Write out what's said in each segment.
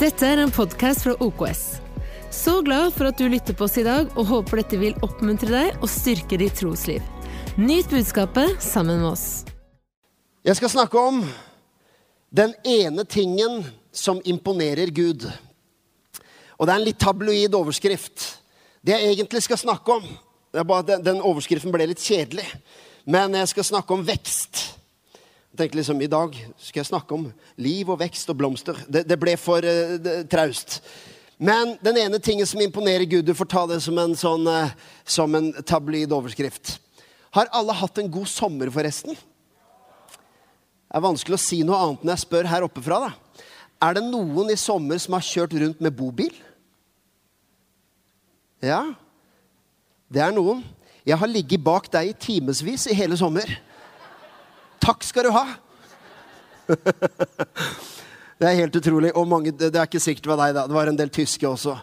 Dette er en podkast fra OKS. Så glad for at du lytter på oss i dag, og håper dette vil oppmuntre deg og styrke ditt trosliv. Nyt budskapet sammen med oss. Jeg skal snakke om den ene tingen som imponerer Gud. Og det er en litt tabloid overskrift. Det jeg egentlig skal snakke om det er bare at den, overskriften ble litt kjedelig. Men jeg skal snakke om vekst. Tenkte liksom, I dag skal jeg snakke om liv og vekst og blomster. Det, det ble for uh, traust. Men den ene tingen som imponerer Gud, du får ta det som en, sånn, uh, som en tabloid overskrift. Har alle hatt en god sommer, forresten? Det er vanskelig å si noe annet når jeg spør her oppe fra. Da. Er det noen i sommer som har kjørt rundt med bobil? Ja, det er noen. Jeg har ligget bak deg i timevis i hele sommer. Takk skal du ha! Det er helt utrolig. Og mange, det er ikke sikkert det var deg, da. Det var en del tyske også.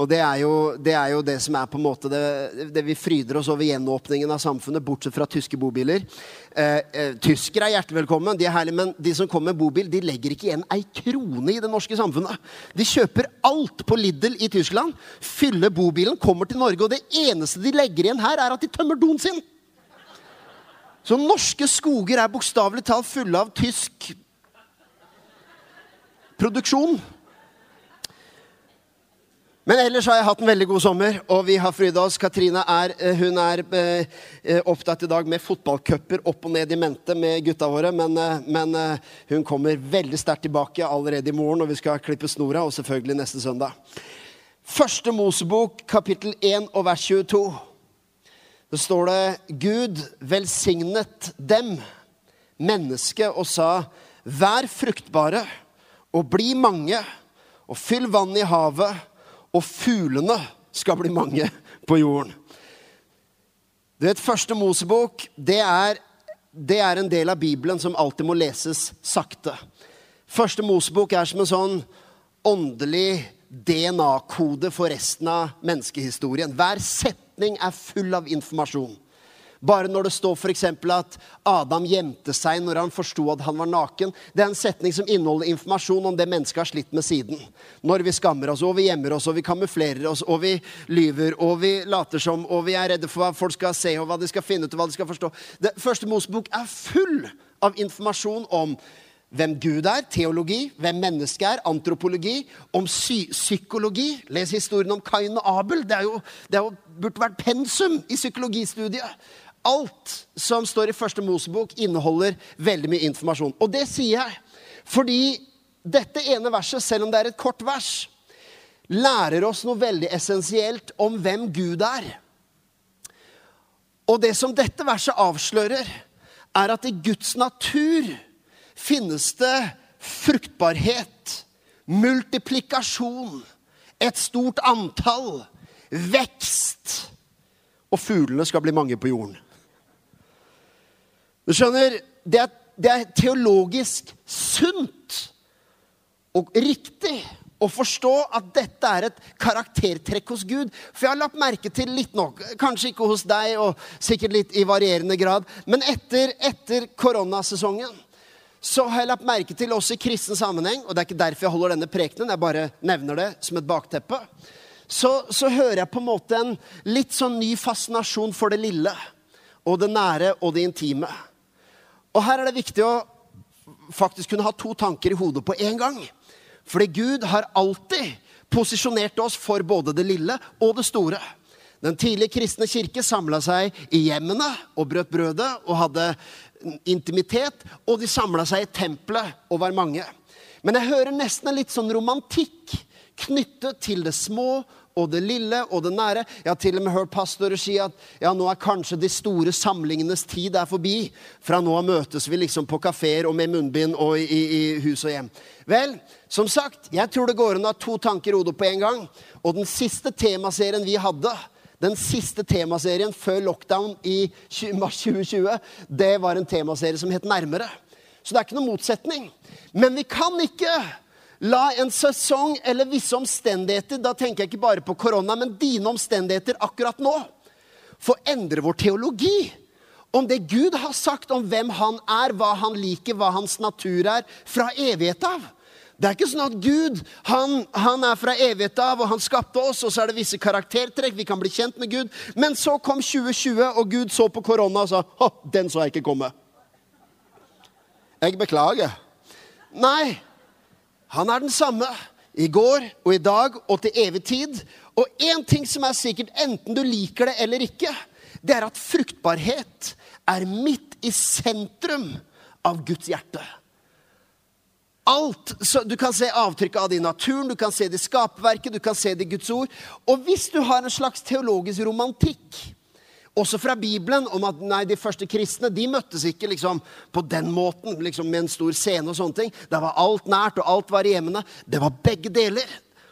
Og det er jo det, er jo det som er på en måte det, det, vi fryder oss over gjenåpningen av samfunnet, bortsett fra tyske bobiler. Eh, eh, tyskere er hjertelig velkommen, de er herlige, men de som kommer med bobil, de legger ikke igjen ei krone i det norske samfunnet. De kjøper alt på Lidl i Tyskland, fyller bobilen, kommer til Norge, og det eneste de legger igjen her, er at de tømmer doen sin. Så norske skoger er bokstavelig talt fulle av tysk produksjon. Men ellers har jeg hatt en veldig god sommer, og vi har fryda oss. Katrine er, eh, hun er eh, eh, opptatt i dag med fotballcuper opp og ned i mente med gutta våre. Men, men hun kommer veldig sterkt tilbake allerede i morgen, og vi skal klippe snora. Og selvfølgelig neste søndag. Første Mosebok, kapittel 1 og vers 22. Det står det Gud velsignet dem, mennesket, og sa, vær fruktbare og bli mange, og fyll vann i havet, og fuglene skal bli mange på jorden. Du vet, Første Mosebok det er, det er en del av Bibelen som alltid må leses sakte. Første Mosebok er som en sånn åndelig DNA-kode for resten av menneskehistorien. Hver setning er full av informasjon. Bare når det står f.eks. at Adam gjemte seg når han forsto at han var naken. Det er en setning som inneholder informasjon om det mennesket har slitt med siden. Når vi skammer oss, og vi gjemmer oss, og vi kamuflerer oss, og vi lyver, og vi later som, og vi er redde for hva folk skal se, og hva de skal finne ut, og hva de skal forstå. Det første Mosebok er full av informasjon om hvem Gud er, teologi, hvem mennesket er, antropologi, om psy psykologi. Les historien om Kain og Abel. Det, jo, det jo, burde vært pensum i psykologistudiet. Alt som står i første Mosebok, inneholder veldig mye informasjon. Og det sier jeg fordi dette ene verset, selv om det er et kort vers, lærer oss noe veldig essensielt om hvem Gud er. Og det som dette verset avslører, er at i Guds natur finnes det fruktbarhet, multiplikasjon, et stort antall, vekst. Og fuglene skal bli mange på jorden. Du skjønner, det er, det er teologisk sunt og riktig å forstå at dette er et karaktertrekk hos Gud. For jeg har lagt merke til litt nok, kanskje ikke hos deg, og sikkert litt i varierende grad, men etter, etter koronasesongen så har jeg lagt merke til også i kristen sammenheng, og det er ikke derfor jeg holder denne prekenen, jeg bare nevner det som et bakteppe, så, så hører jeg på en måte en litt sånn ny fascinasjon for det lille og det nære og det intime. Og her er det viktig å faktisk kunne ha to tanker i hodet på en gang. Fordi Gud har alltid posisjonert oss for både det lille og det store. Den tidlige kristne kirke samla seg i hjemmene og brøt brødet og hadde intimitet. Og de samla seg i tempelet og var mange. Men jeg hører nesten en litt sånn romantikk knyttet til det små og det lille og det nære. Jeg har til og med hørt pastorer si at ja, nå er kanskje de store samlingenes tid er forbi. Fra nå av møtes vi liksom på kafeer og med munnbind og i, i, hus og hjem. Vel, som sagt, jeg tror det går an å ha to tanker i hodet på en gang. Og den siste temaserien vi hadde, den siste temaserien før lockdown i mars 2020, det var en temaserie som het Nærmere. Så det er ikke noen motsetning. Men vi kan ikke La en sesong eller visse omstendigheter, da tenker jeg ikke bare på korona, men dine omstendigheter akkurat nå, få endre vår teologi om det Gud har sagt om hvem han er, hva han liker, hva hans natur er, fra evighet av. Det er ikke sånn at Gud han, han, er fra evighet av, og han skapte oss, og så er det visse karaktertrekk. Vi kan bli kjent med Gud. Men så kom 2020, og Gud så på korona og sa Å, den så jeg ikke komme. Jeg beklager. Nei, han er den samme i går og i dag og til evig tid. Og én ting som er sikkert, enten du liker det eller ikke, det er at fruktbarhet er midt i sentrum av Guds hjerte alt. Så du kan se avtrykket av det i naturen, du kan se det i skapverket, du kan se det i Guds ord. Og hvis du har en slags teologisk romantikk, også fra Bibelen, om at nei, de første kristne de møttes ikke liksom på den måten, liksom med en stor scene og sånne ting. Der var alt nært, og alt var hjemmene. Det var begge deler.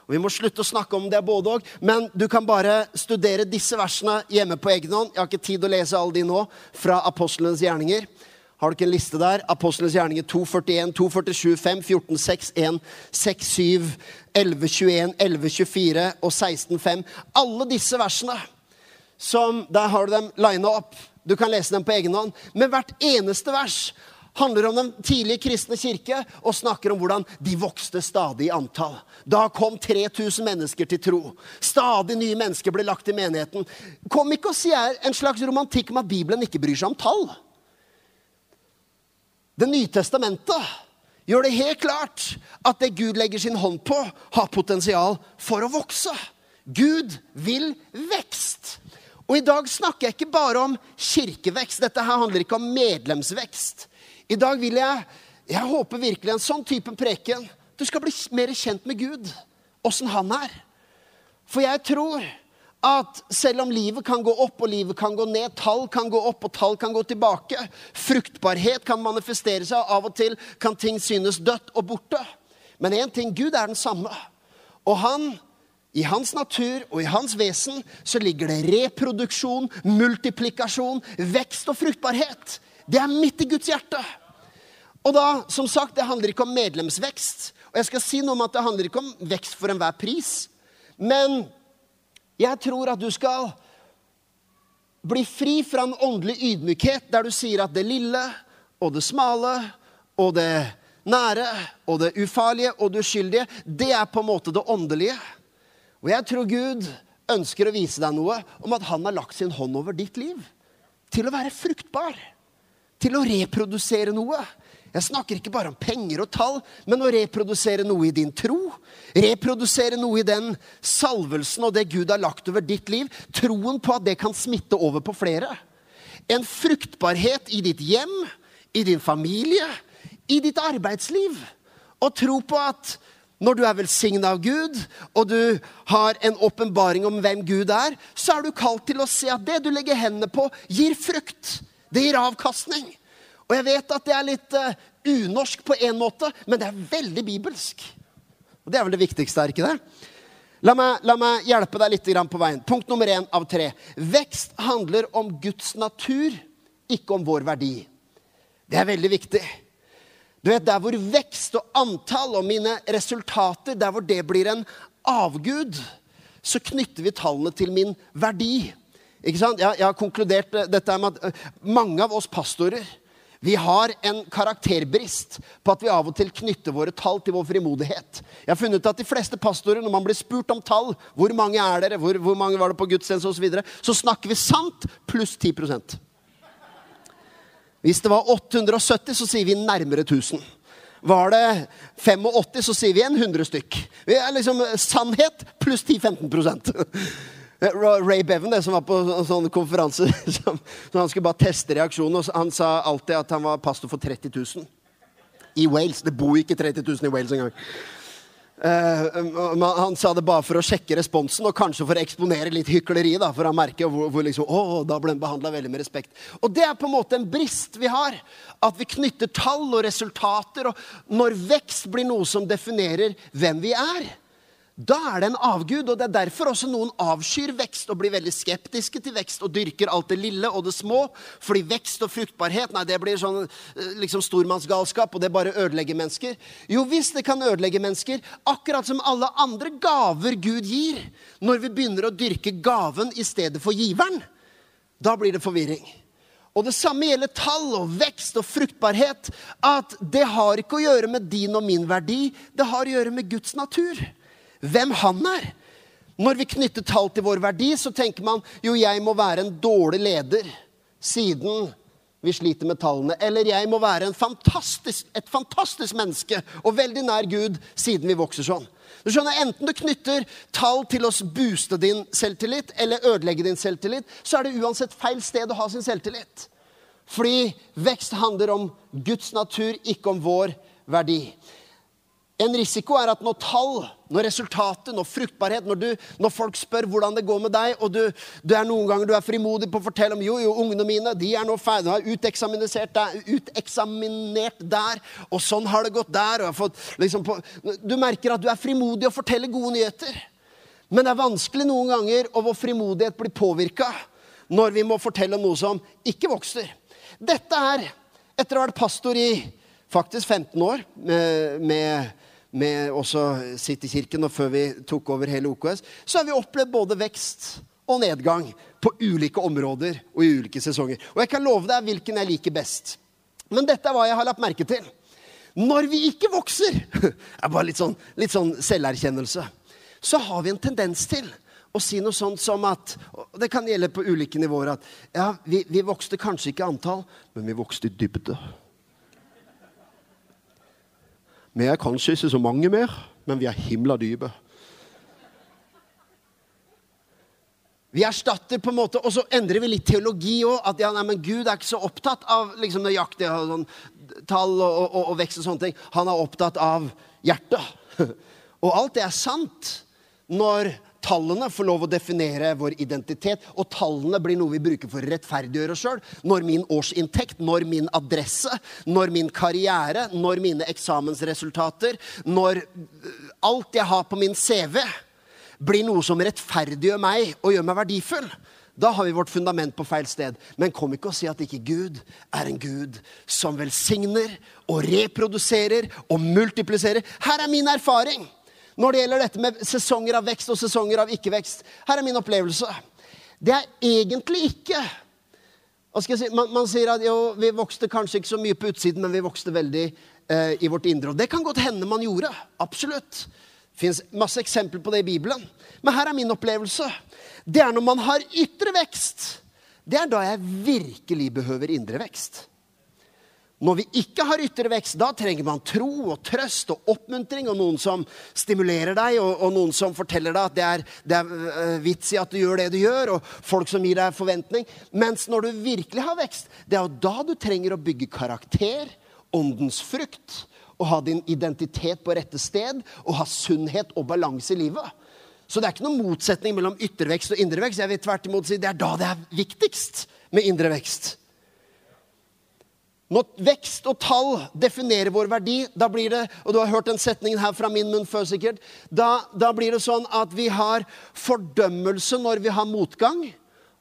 Og Vi må slutte å snakke om det både òg, men du kan bare studere disse versene hjemme på egen hånd. Jeg har ikke tid å lese alle de nå, fra apostlenes gjerninger. Har du ikke en liste der? Apostlenes gjerninger 241, 247, 5, 14, 6, 1, 6, 7, 11, 21, 11, 24 og 16, 5. Alle disse versene, som, der har du dem lina opp. Du kan lese dem på egen hånd. Men hvert eneste vers handler om den tidlige kristne kirke og snakker om hvordan de vokste stadig i antall. Da kom 3000 mennesker til tro. Stadig nye mennesker ble lagt i menigheten. Kom ikke og si en slags romantikk om at Bibelen ikke bryr seg om tall. Det nye testamentet gjør det helt klart at det Gud legger sin hånd på, har potensial for å vokse. Gud vil vekst. Og i dag snakker jeg ikke bare om kirkevekst. Dette her handler ikke om medlemsvekst. I dag vil jeg Jeg håper virkelig en sånn type preken. Du skal bli mer kjent med Gud. Åssen han er. For jeg tror at selv om livet kan gå opp og livet kan gå ned, tall kan gå opp og tall kan gå tilbake, fruktbarhet kan manifestere seg, og av og til kan ting synes dødt og borte. Men én ting Gud er den samme. Og han, i hans natur og i hans vesen så ligger det reproduksjon, multiplikasjon, vekst og fruktbarhet. Det er midt i Guds hjerte. Og da, som sagt, det handler ikke om medlemsvekst. Og jeg skal si noe om at det handler ikke om vekst for enhver pris. Men jeg tror at du skal bli fri fra en åndelig ydmykhet der du sier at det lille og det smale og det nære og det ufarlige og det uskyldige, det er på en måte det åndelige. Og jeg tror Gud ønsker å vise deg noe om at han har lagt sin hånd over ditt liv. Til å være fruktbar. Til å reprodusere noe. Jeg snakker ikke bare om penger og tall, men å reprodusere noe i din tro. Reprodusere noe i den salvelsen og det Gud har lagt over ditt liv. Troen på at det kan smitte over på flere. En fruktbarhet i ditt hjem, i din familie, i ditt arbeidsliv. Og tro på at når du er velsigna av Gud, og du har en åpenbaring om hvem Gud er, så er du kalt til å se at det du legger hendene på, gir frukt. Det gir avkastning. Og jeg vet at det er litt uh, unorsk på en måte, men det er veldig bibelsk. Og det er vel det viktigste, er ikke det? La meg, la meg hjelpe deg litt på veien. Punkt nummer én av tre. Vekst handler om Guds natur, ikke om vår verdi. Det er veldig viktig. Du vet, Der hvor vekst og antall og mine resultater, der hvor det blir en avgud, så knytter vi tallene til min verdi. Ikke sant? Jeg, jeg har konkludert dette med at eh, mange av oss pastorer vi har en karakterbrist på at vi av og til knytter våre tall til vår frimodighet. Jeg har funnet ut at de fleste pastorer, når man blir spurt om tall, hvor mange er dere, hvor, hvor mange var det på gudstjeneste osv., så, videre, så snakker vi sant pluss 10% Hvis det var 870, så sier vi nærmere 1000. Var det 85, så sier vi en 100 stykk. Vi er liksom Sannhet pluss 10-15 Eh, Ray Bevan, det som var på en sånn konferanse, som, som han skulle bare teste reaksjonen, og han sa alltid at han var pastor for 30 000. I Wales. Det bor ikke 30 000 i Wales engang. Uh, han sa det bare for å sjekke responsen og kanskje for å eksponere litt hykleri. Da, for han merker hvor, hvor liksom, å, da ble han behandla veldig med respekt. Og det er på en måte en brist vi har. At vi knytter tall og resultater. Og når vekst blir noe som definerer hvem vi er, da er det en avgud. og Det er derfor også noen avskyr vekst og blir veldig skeptiske til vekst og dyrker alt det lille og det små. Fordi vekst og fruktbarhet nei, det blir sånn eh, liksom stormannsgalskap, og det bare ødelegger mennesker. Jo visst, det kan ødelegge mennesker, akkurat som alle andre gaver Gud gir. Når vi begynner å dyrke gaven i stedet for giveren, da blir det forvirring. Og det samme gjelder tall og vekst og fruktbarhet. At det har ikke å gjøre med din og min verdi, det har å gjøre med Guds natur. Hvem han er. Når vi knytter tall til vår verdi, så tenker man jo, jeg må være en dårlig leder siden vi sliter med tallene. Eller jeg må være fantastisk, et fantastisk menneske og veldig nær Gud siden vi vokser sånn. Du skjønner, Enten du knytter tall til å booste din selvtillit eller ødelegge din selvtillit, så er det uansett feil sted å ha sin selvtillit. Fordi vekst handler om Guds natur, ikke om vår verdi. En risiko er at når tall, når resultatet, når fruktbarhet Når, du, når folk spør hvordan det går med deg, og du, du, er noen ganger du er frimodig på å fortelle om jo, jo, ungene mine de er nå ferdige, har uteksaminert der, uteksaminert der, og sånn har det gått der og fått, liksom, på, Du merker at du er frimodig og forteller gode nyheter. Men det er vanskelig noen ganger, og vår frimodighet blir påvirka når vi må fortelle om noe som ikke vokser. Dette er, etter å ha vært pastor i faktisk 15 år med, med med også Citykirken i kirken, og før vi tok over hele OKS, så har vi opplevd både vekst og nedgang på ulike områder og i ulike sesonger. Og jeg kan love deg hvilken jeg liker best. Men dette er hva jeg har lagt merke til. Når vi ikke vokser, er bare litt sånn, litt sånn selverkjennelse, så har vi en tendens til å si noe sånt som at og Det kan gjelde på ulike nivåer. At ja, vi, vi vokste kanskje ikke antall, men vi vokste i dybde. Vi er kanskje ikke så mange mer, men vi er himla dype. Vi erstatter på en måte, Og så endrer vi litt teologi òg. At ja, nei, men Gud er ikke så opptatt av liksom, nøyaktige sånn, tall og, og, og, vekst og sånne ting. Han er opptatt av hjertet. Og alt det er sant når Tallene får lov å definere vår identitet, og tallene blir noe vi bruker for å rettferdiggjøre oss sjøl. Når min årsinntekt, når min adresse, når min karriere, når mine eksamensresultater, når øh, alt jeg har på min CV, blir noe som rettferdiggjør meg og gjør meg verdifull. Da har vi vårt fundament på feil sted. Men kom ikke og si at ikke Gud er en Gud som velsigner og reproduserer og multipliserer. Her er min erfaring når det gjelder dette med sesonger av vekst og sesonger av ikke-vekst. Her er min opplevelse. Det er egentlig ikke si, man, man, sier at jo, vi vokste kanskje ikke så mye på utsiden, men vi vokste veldig eh, i vårt indre. Og det kan godt hende man gjorde. Absolutt. Det fins masse eksempler på det i Bibelen. Men her er min opplevelse. Det er når man har ytre vekst. Det er da jeg virkelig behøver indre vekst. Når vi ikke har ytre vekst, da trenger man tro og trøst og oppmuntring og noen som stimulerer deg, og, og noen som forteller deg at det er, det er uh, vits i at du gjør det du gjør, og folk som gir deg forventning. Mens når du virkelig har vekst, det er jo da du trenger å bygge karakter, åndens frukt, og ha din identitet på rette sted, og ha sunnhet og balanse i livet. Så det er ikke noen motsetning mellom yttervekst vekst og indre vekst. Jeg vil tvert imot si det er da det er viktigst med indre vekst. Når vekst og tall definerer vår verdi, da blir det og du har hørt den setningen her fra min munn før sikkert, da, da blir det sånn at vi har fordømmelse når vi har motgang,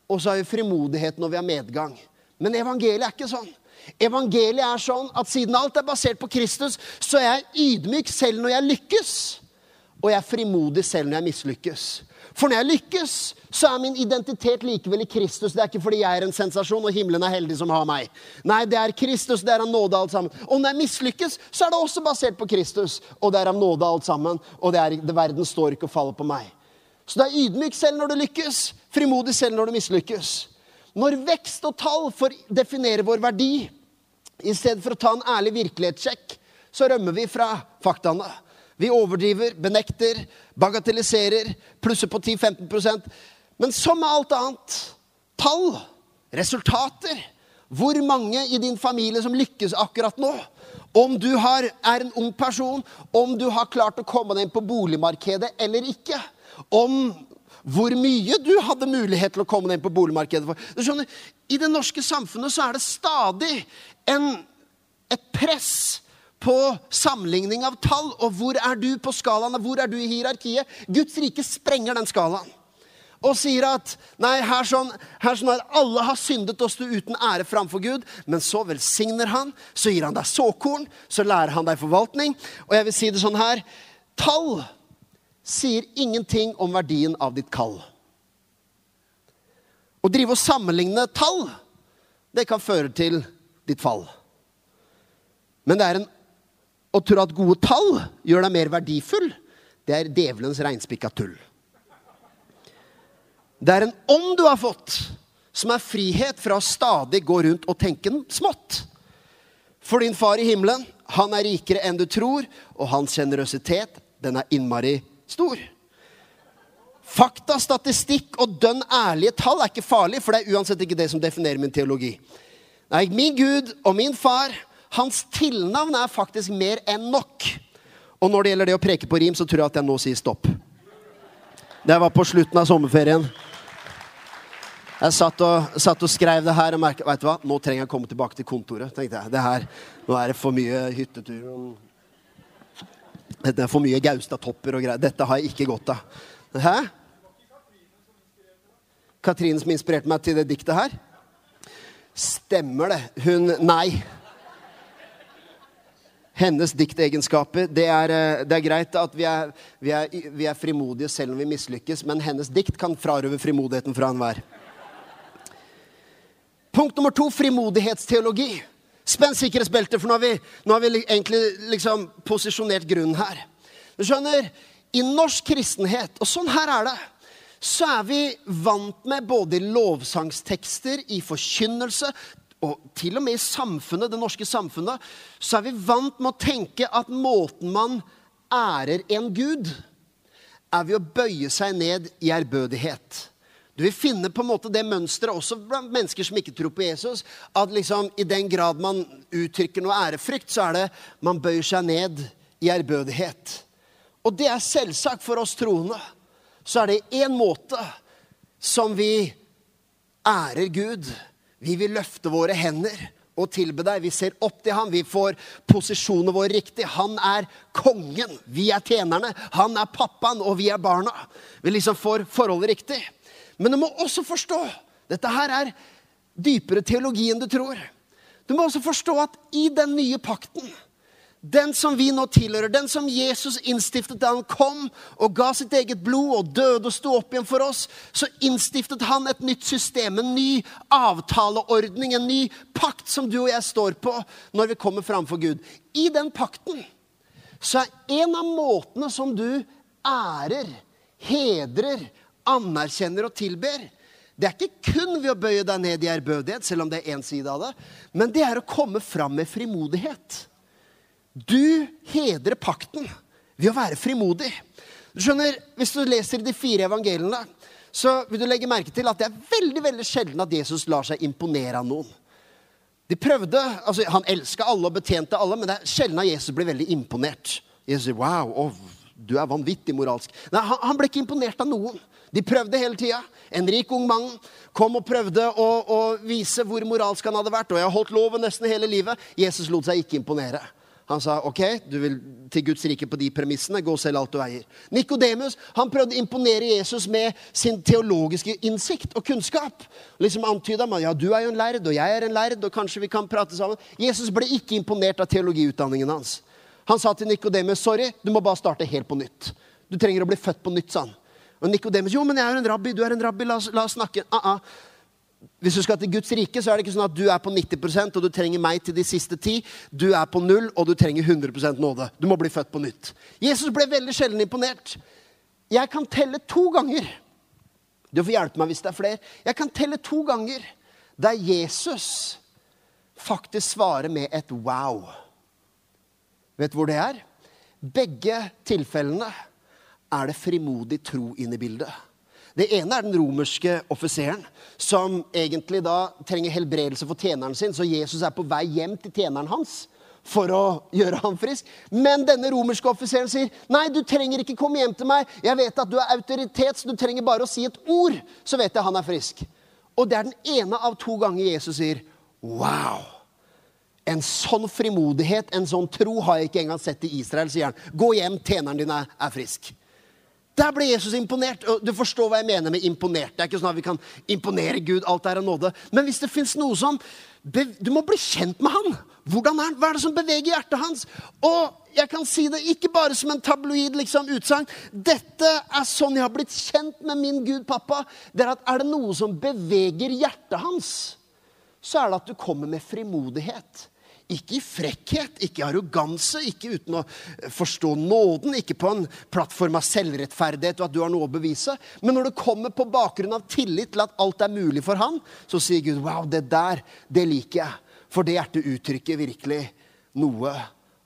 og så har vi frimodighet når vi har medgang. Men evangeliet er ikke sånn. Evangeliet er sånn at siden alt er basert på Kristus, så er jeg ydmyk selv når jeg lykkes, og jeg er frimodig selv når jeg mislykkes. For når jeg lykkes, så er min identitet likevel i Kristus. Det er ikke fordi jeg er en sensasjon og himmelen er heldig som har meg. Nei, det er Kristus, det er av nåde alt sammen. Og når jeg mislykkes, så er det også basert på Kristus. Og det er av nåde alt sammen. Og det er, det verden står ikke og faller på meg. Så det er ydmyk selv når du lykkes, frimodig selv når du mislykkes. Når vekst og tall får definere vår verdi, i stedet for å ta en ærlig virkelighetssjekk, så rømmer vi fra faktaene. Vi overdriver, benekter, bagatelliserer, plusser på 10-15% Men som med alt annet tall, resultater Hvor mange i din familie som lykkes akkurat nå? Om du har, er en ung person, om du har klart å komme deg inn på boligmarkedet eller ikke. Om hvor mye du hadde mulighet til å komme deg inn på boligmarkedet. Du skjønner, I det norske samfunnet så er det stadig en, et press på sammenligning av tall. Og hvor er du på skalaen? Hvor er du i hierarkiet? Guds rike sprenger den skalaen. Og sier at nei, her sånn, her sånn at alle har syndet og stå uten ære framfor Gud. Men så velsigner han, så gir han deg såkorn, så lærer han deg forvaltning. Og jeg vil si det sånn her tall sier ingenting om verdien av ditt kall. Å drive og sammenligne tall det kan føre til ditt fall. Men det er en å tro at gode tall gjør deg mer verdifull, det er djevelens reinspikka tull. Det er en ånd du har fått, som er frihet fra å stadig gå rundt og tenke smått. For din far i himmelen, han er rikere enn du tror, og hans sjenerøsitet, den er innmari stor. Fakta, statistikk og dønn ærlige tall er ikke farlig, for det er uansett ikke det som definerer min teologi. Nei, min Gud og min far, hans tilnavn er faktisk mer enn nok. Og når det gjelder det å preke på rim, så tror jeg at jeg nå sier stopp. Det var på slutten av sommerferien. Jeg satt og, satt og skrev det her og merket vet du hva, nå trenger jeg å komme tilbake til kontoret. tenkte jeg. Det her, Nå er det for mye hyttetur. Det er for mye Gaustad-topper og greier. Dette har jeg ikke godt av. Hæ? Katrine som inspirerte meg til det diktet her? Stemmer det. Hun Nei. Hennes diktegenskaper det er, eh, det er greit at vi er, vi, er, vi er, frimodige selv om vi mislykkes, men hennes dikt kan frarøve frimodigheten fra enhver. Punkt nummer to frimodighetsteologi. Spenn sikkerhetsbeltet, for nå har vi, nå har vi egentlig liksom posisjonert grunnen her. Du skjønner, I norsk kristenhet, og sånn her er det så er vi vant med både lovsangstekster, i forkynnelse og til og med i samfunnet, det norske samfunnet, så er vi vant med å tenke at måten man ærer en gud, er ved å bøye seg ned i ærbødighet. Du vil finne på en måte det mønsteret også blant mennesker som ikke tror på Jesus. At liksom i den grad man uttrykker noe ærefrykt, så er det man bøyer seg ned i ærbødighet. Og det er selvsagt for oss troende så er det én måte som vi ærer Gud. Vi vil løfte våre hender og tilbe deg. Vi ser opp til ham. Vi får posisjonen vår riktig. Han er kongen. Vi er tjenerne. Han er pappaen, og vi er barna. Vi liksom får forholdet riktig. Men du må også forstå Dette her er dypere teologi enn du tror. Du må også forstå at i den nye pakten den som vi nå tilhører, den som Jesus innstiftet da han kom og ga sitt eget blod og døde og sto opp igjen for oss, så innstiftet han et nytt system, en ny avtaleordning, en ny pakt som du og jeg står på når vi kommer framfor Gud. I den pakten så er en av måtene som du ærer, hedrer, anerkjenner og tilber, det er ikke kun ved å bøye deg ned i ærbødighet, selv om det er én side av det, men det er å komme fram med frimodighet. Du hedrer pakten ved å være frimodig. Du skjønner, Hvis du leser de fire evangeliene, så vil du legge merke til at det er veldig veldig sjelden at Jesus lar seg imponere av noen. De prøvde, altså Han elska alle og betjente alle, men det er sjelden at Jesus blir veldig imponert. Jesus sier, wow, oh, du er vanvittig moralsk. Nei, han, han, ble ikke imponert av noen. De prøvde hele tida. En rik ung mann kom og prøvde å, å vise hvor moralsk han hadde vært. Og jeg har holdt loven nesten hele livet. Jesus lot seg ikke imponere. Han sa ok, du vil til Guds rike på de premissene. Gå selv alt du eier. Nikodemus prøvde å imponere Jesus med sin teologiske innsikt og kunnskap. Liksom antyda man, ja, du er jo en lærd, og jeg er en lærd, og kanskje vi kan prate sammen. Jesus ble ikke imponert av teologiutdanningen hans. Han sa til Nikodemus sorry, du må bare starte helt på nytt. Du trenger å bli født på nytt, sa han. Og Nikodemus jo, men jeg er en rabbi, du er en rabbi, la oss, la oss snakke. Uh -uh. Hvis du skal til Guds rike, så er det ikke sånn at du er på 90% og du trenger meg til de siste ti. Du er på null, og du trenger 100% nåde. Du må bli født på nytt. Jesus ble veldig sjelden imponert. Jeg kan telle to ganger. Du får hjelpe meg hvis det er flere. Jeg kan telle to ganger der Jesus faktisk svarer med et wow. Vet du hvor det er? Begge tilfellene er det frimodig tro inne i bildet. Det ene er den romerske offiseren, som egentlig da trenger helbredelse for tjeneren sin. Så Jesus er på vei hjem til tjeneren hans for å gjøre ham frisk. Men denne romerske offiseren sier, 'Nei, du trenger ikke komme hjem til meg. Jeg vet at du er autoritet, så du trenger bare å si et ord, så vet jeg han er frisk.' Og det er den ene av to ganger Jesus sier, 'Wow'. En sånn frimodighet, en sånn tro, har jeg ikke engang sett i Israel, sier han. Gå hjem, tjeneren din er, frisk. Der ble Jesus imponert. Du forstår hva jeg mener med imponert. Det er ikke sånn at vi kan imponere Gud. alt er av nåde. Men hvis det fins noe som Du må bli kjent med han. Hvordan er han? Hva er det som beveger hjertet hans? Og jeg kan si det ikke bare som en tabloid liksom, utsagn. Dette er sånn jeg har blitt kjent med min Gud, pappa. Det er at er det noe som beveger hjertet hans, så er det at du kommer med frimodighet. Ikke i frekkhet, ikke i arroganse, ikke uten å forstå nåden, ikke på en plattform av selvrettferdighet og at du har noe å bevise. Men når det kommer på bakgrunn av tillit til at alt er mulig for han, så sier Gud wow, det der, det liker jeg. For det hjertet uttrykker virkelig noe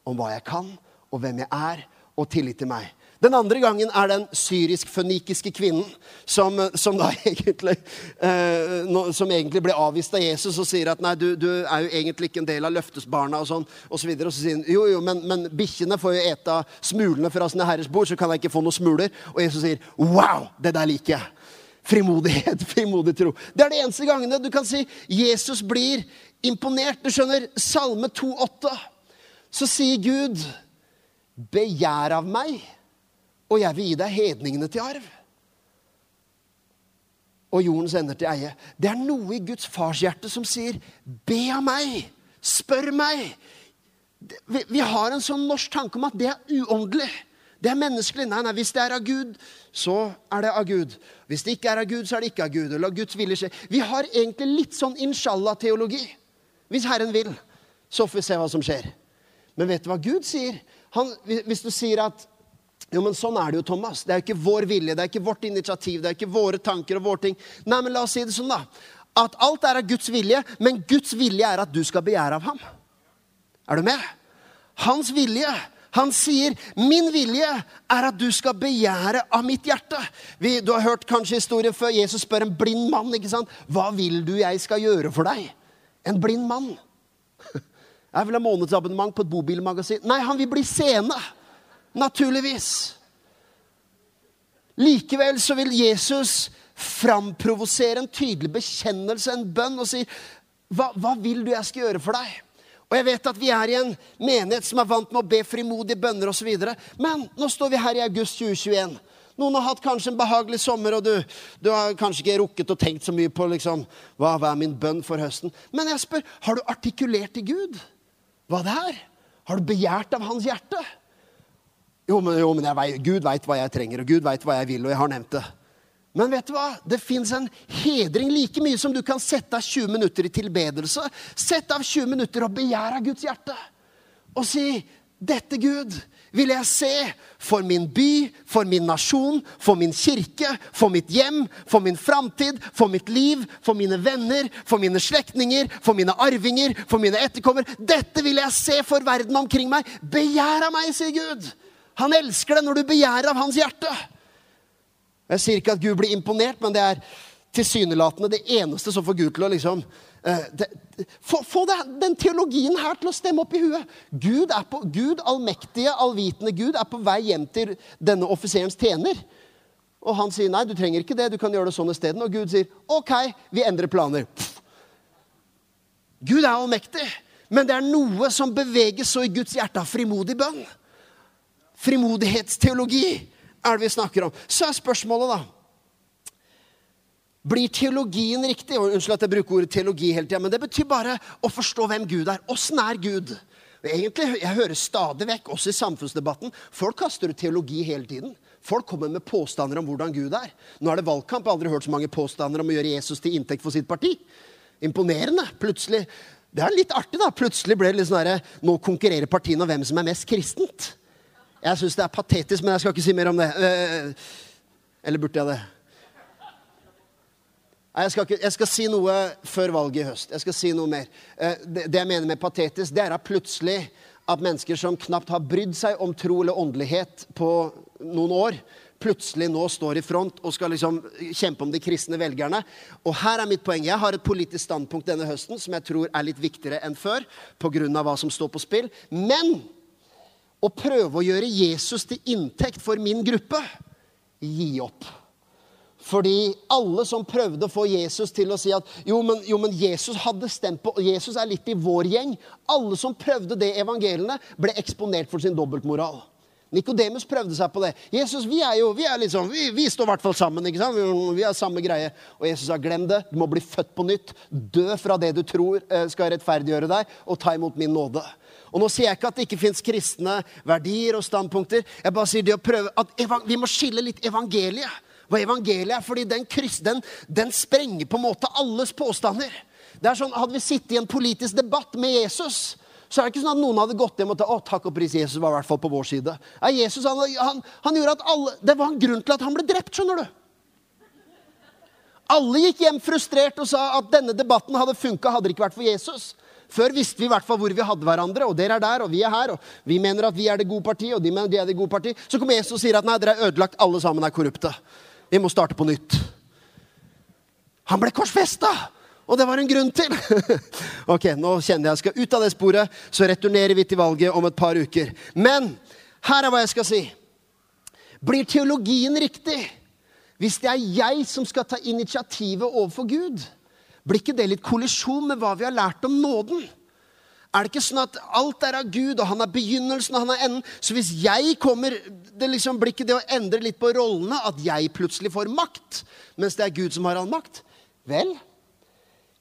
om hva jeg kan, og hvem jeg er, og tillit til meg. Den andre gangen er den syrisk-fønikiske kvinnen som, som, da egentlig, eh, no, som egentlig ble avvist av Jesus og sier at nei, du, du, er jo egentlig ikke en del av løftesbarna og sånn. Og så, videre, og så sier han jo, jo, men, men bikkjene får jo ete smulene fra sine herres bord, så kan jeg ikke få noen smuler. Og Jesus sier wow, det der liker jeg. Frimodighet, frimodig tro. Det er de eneste gangene du kan si Jesus blir imponert. Du skjønner, Salme 2,8, så sier Gud, begjær av meg og jeg vil gi deg hedningene til arv. Og jordens ender til eie. Det er noe i Guds farshjerte som sier, be av meg, spør meg. Vi, vi har en sånn norsk tanke om at det er uåndelig. Det er menneskelig. Nei, nei, Hvis det er av Gud, så er det av Gud. Hvis det ikke er av Gud, så er det ikke av Gud. Eller Guds vilje skje. Vi har egentlig litt sånn inshallah-teologi. Hvis Herren vil, så får vi se hva som skjer. Men vet du hva Gud sier? Han, hvis du sier at jo, men sånn er det jo, Thomas. Det er jo ikke vår vilje, det er ikke vårt initiativ, det er ikke våre tanker og våre ting. Nei, men la oss si det sånn, da. At alt er av Guds vilje, men Guds vilje er at du skal begjære av ham. Er du med? Hans vilje. Han sier, 'Min vilje er at du skal begjære av mitt hjerte'. Vi, du har hørt kanskje historien før. Jesus spør en blind mann. ikke sant? 'Hva vil du jeg skal gjøre for deg?' En blind mann. Jeg vil ha månedsabonnement på et bobilmagasin. Nei, han vil bli seende. Naturligvis. Likevel så vil Jesus framprovosere en tydelig bekjennelse, en bønn, og si hva, hva vil du jeg skal gjøre for deg? Og jeg vet at vi er i en menighet som er vant med å be frimodige bønner osv. Men nå står vi her i august 2021. Noen har hatt kanskje en behagelig sommer, og du, du har kanskje ikke rukket og tenkt så mye på liksom, hva, hva er min bønn for høsten. Men jeg spør, har du artikulert til Gud hva det er? Har du begjært av hans hjerte? Jo, men, jo, men vet, Gud veit hva jeg trenger, og Gud veit hva jeg vil, og jeg har nevnt det. Men vet du hva? Det fins en hedring like mye som du kan sette av 20 minutter i tilbedelse. Sett av 20 minutter og begjære av Guds hjerte. Og si, 'Dette, Gud, vil jeg se for min by, for min nasjon, for min kirke, for mitt hjem, for min framtid, for mitt liv, for mine venner, for mine slektninger, for mine arvinger, for mine etterkommere.' 'Dette vil jeg se for verden omkring meg.' Begjær av meg, sier Gud. Han elsker det når du begjærer av hans hjerte. Jeg sier ikke at Gud blir imponert, men det er tilsynelatende det eneste som får Gud til å liksom eh, det, få, få det, den teologien her til å stemme opp i huet. Gud, er på, Gud, allmektige, allvitende Gud, er på vei hjem til denne offiserens tjener. Og han sier nei, du trenger ikke det, du kan gjøre det sånn isteden. Og Gud sier OK, vi endrer planer. Pff. Gud er allmektig, men det er noe som beveges så i Guds hjerte av frimodig bønn frimodighetsteologi er det vi snakker om. Så er spørsmålet, da Blir teologien riktig? Og Unnskyld at jeg bruker ordet teologi hele tida, men det betyr bare å forstå hvem Gud er. Åssen er Gud? Egentlig, Jeg hører stadig vekk, også i samfunnsdebatten, folk kaster ut teologi hele tiden. Folk kommer med påstander om hvordan Gud er. Nå er det valgkamp. Jeg har aldri hørt så mange påstander om å gjøre Jesus til inntekt for sitt parti. Imponerende. Plutselig Det er litt artig, da. Plutselig ble det litt sånn herre Nå konkurrerer partiene om hvem som er mest kristent. Jeg syns det er patetisk, men jeg skal ikke si mer om det. Eh, eller burde jeg det? Jeg skal, jeg skal, si noe før valget i høst. Jeg skal si noe mer. Eh, det, det jeg mener med patetisk, det er at plutselig at mennesker som knapt har brydd seg om tro eller åndelighet på noen år, plutselig nå står i front og skal liksom kjempe om de kristne velgerne. Og her er mitt poeng. Jeg har et politisk standpunkt denne høsten som jeg tror er litt viktigere enn før. Av hva som står på spill. Men å prøve å gjøre Jesus til inntekt for min gruppe, gi opp. Fordi alle som prøvde å få Jesus til å si at jo men, jo, men, Jesus hadde stemt på Jesus er litt i vår gjeng. Alle som prøvde det evangeliene, ble eksponert for sin dobbeltmoral. Nikodemus prøvde seg på det. Jesus, vi er jo, vi er liksom, vi, vi står i hvert fall sammen. ikke sant? Vi har samme greie. Og Jesus sa, glem det. Du må bli født på nytt. Dø fra det du tror eh, skal rettferdiggjøre deg, og ta imot min nåde. Og nå sier jeg ikke at det ikke fins kristne verdier og standpunkter. Jeg bare sier det å prøve at Vi må skille litt evangeliet. Hva evangeliet er, fordi den, den, den sprenger på en måte alles påstander. Det er sånn, Hadde vi sittet i en politisk debatt med Jesus, så er det ikke sånn at noen hadde gått hjem og tatt, å, takk og pris, Jesus var i hvert fall på vår side. Ja, Jesus, han, han, han gjorde at alle, Det var en grunn til at han ble drept, skjønner du. Alle gikk hjem frustrert og sa at denne debatten hadde funka hadde det ikke vært for Jesus. Før visste vi i hvert fall hvor vi hadde hverandre, og dere er der, og vi er her. og Vi mener at vi er det gode partiet, og de mener de er det gode partiet. Så kommer Jesus og sier at nei, dere er ødelagt, alle sammen er korrupte. Vi må starte på nytt. Han ble korsfesta! Og det var en grunn til. ok, nå kjenner jeg jeg skal ut av det sporet. Så returnerer vi til valget om et par uker. Men her er hva jeg skal si. Blir teologien riktig hvis det er jeg som skal ta initiativet overfor Gud? Blir ikke det litt kollisjon med hva vi har lært om nåden? Er det ikke sånn at alt er av Gud, og han er begynnelsen og han er enden? Så hvis jeg kommer det liksom Blir ikke det å endre litt på rollene? At jeg plutselig får makt, mens det er Gud som har all makt? Vel,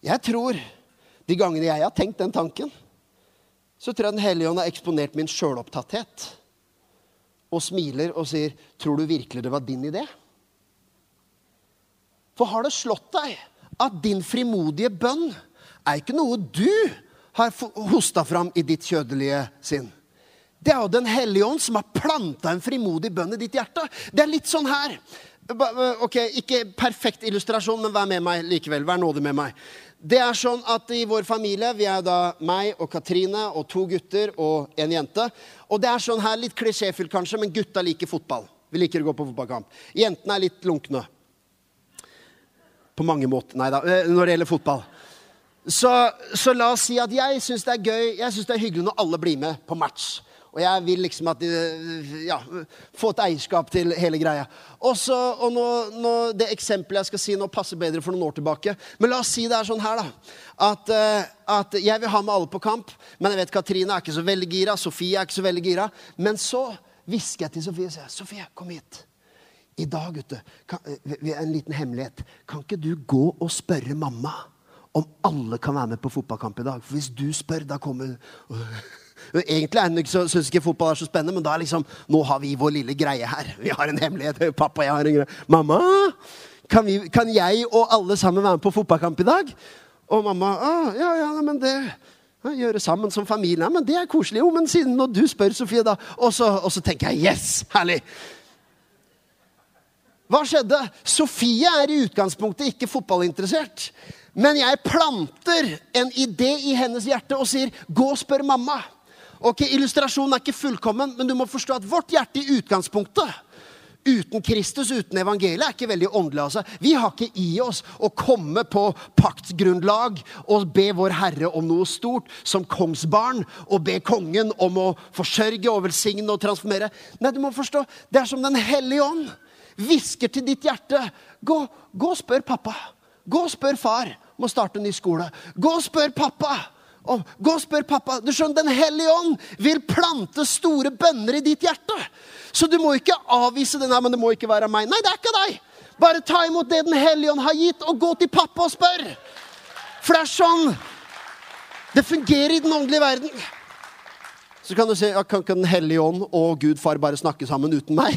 jeg tror de gangene jeg har tenkt den tanken, så tror jeg Den hellige ånd har eksponert min sjølopptatthet. Og smiler og sier, 'Tror du virkelig det var din idé?' For har det slått deg at din frimodige bønn er ikke noe du har hosta fram i ditt kjødelige sinn? Det er jo Den hellige ånd som har planta en frimodig bønn i ditt hjerte. Det er litt sånn her. Ok, Ikke perfekt illustrasjon, men vær med meg likevel. Vær nådig med meg. Det er sånn at I vår familie vi er da meg og Katrine og to gutter og en jente. Og det er sånn her, Litt klisjéfylt kanskje, men gutta liker fotball. Vi liker å gå på fotballkamp. Jentene er litt lunkne. På mange måter. Nei da, eh, når det gjelder fotball. Så, så la oss si at jeg syns det er gøy, jeg synes det er hyggelig når alle blir med på match. Og jeg vil liksom at de, ja, få et eierskap til hele greia. Også, og nå, nå, Det eksempelet jeg skal si nå, passer bedre for noen år tilbake. Men la oss si det er sånn her, da. At, uh, at jeg vil ha med alle på kamp. Men jeg vet Katrine er ikke så veldig gira. Sofie er ikke så veldig gira. Men så hvisker jeg til Sofie og sier Sofie, kom hit. I dag, gutte, kan, eh, en liten hemmelighet. Kan ikke du gå og spørre mamma om alle kan være med på fotballkamp i dag? For hvis du spør, da kommer Egentlig syns ikke fotball er så spennende, men da er liksom, nå har vi vår lille greie her. Vi har en hemmelighet. Pappa, jeg har en greie. Mamma, kan, vi, kan jeg og alle sammen være med på fotballkamp i dag? Og mamma ah, ja, ja, men det ja, Gjøre sammen som familie. Ja, men det er koselig. Jo, men siden når du spør, Sofie, da Og så, og så tenker jeg yes! Herlig! Hva skjedde? Sofie er i utgangspunktet ikke fotballinteressert. Men jeg planter en idé i hennes hjerte og sier 'gå og spør mamma'. Ok, Illustrasjonen er ikke fullkommen, men du må forstå at vårt hjerte i utgangspunktet uten Kristus, uten evangeliet, er ikke veldig åndelig. altså. Vi har ikke i oss å komme på paktsgrunnlag og be Vår Herre om noe stort, som kongsbarn, og be kongen om å forsørge og velsigne og transformere. Nei, du må forstå, det er som Den hellige ånd hvisker til ditt hjerte. Gå, gå og spør pappa. Gå og spør far om å starte en ny skole. Gå og spør pappa Om, gå og spør pappa. Du skjønner, Den hellige ånd vil plante store bønner i ditt hjerte. Så du må ikke avvise den. Nei, men det må ikke være meg. Nei, det er ikke deg. Bare ta imot det Den hellige ånd har gitt, og gå til pappa og spør. For det er sånn det fungerer i den åndelige verden. Så kan du si ja, kan ikke Den hellige ånd og Gud far bare snakke sammen uten meg?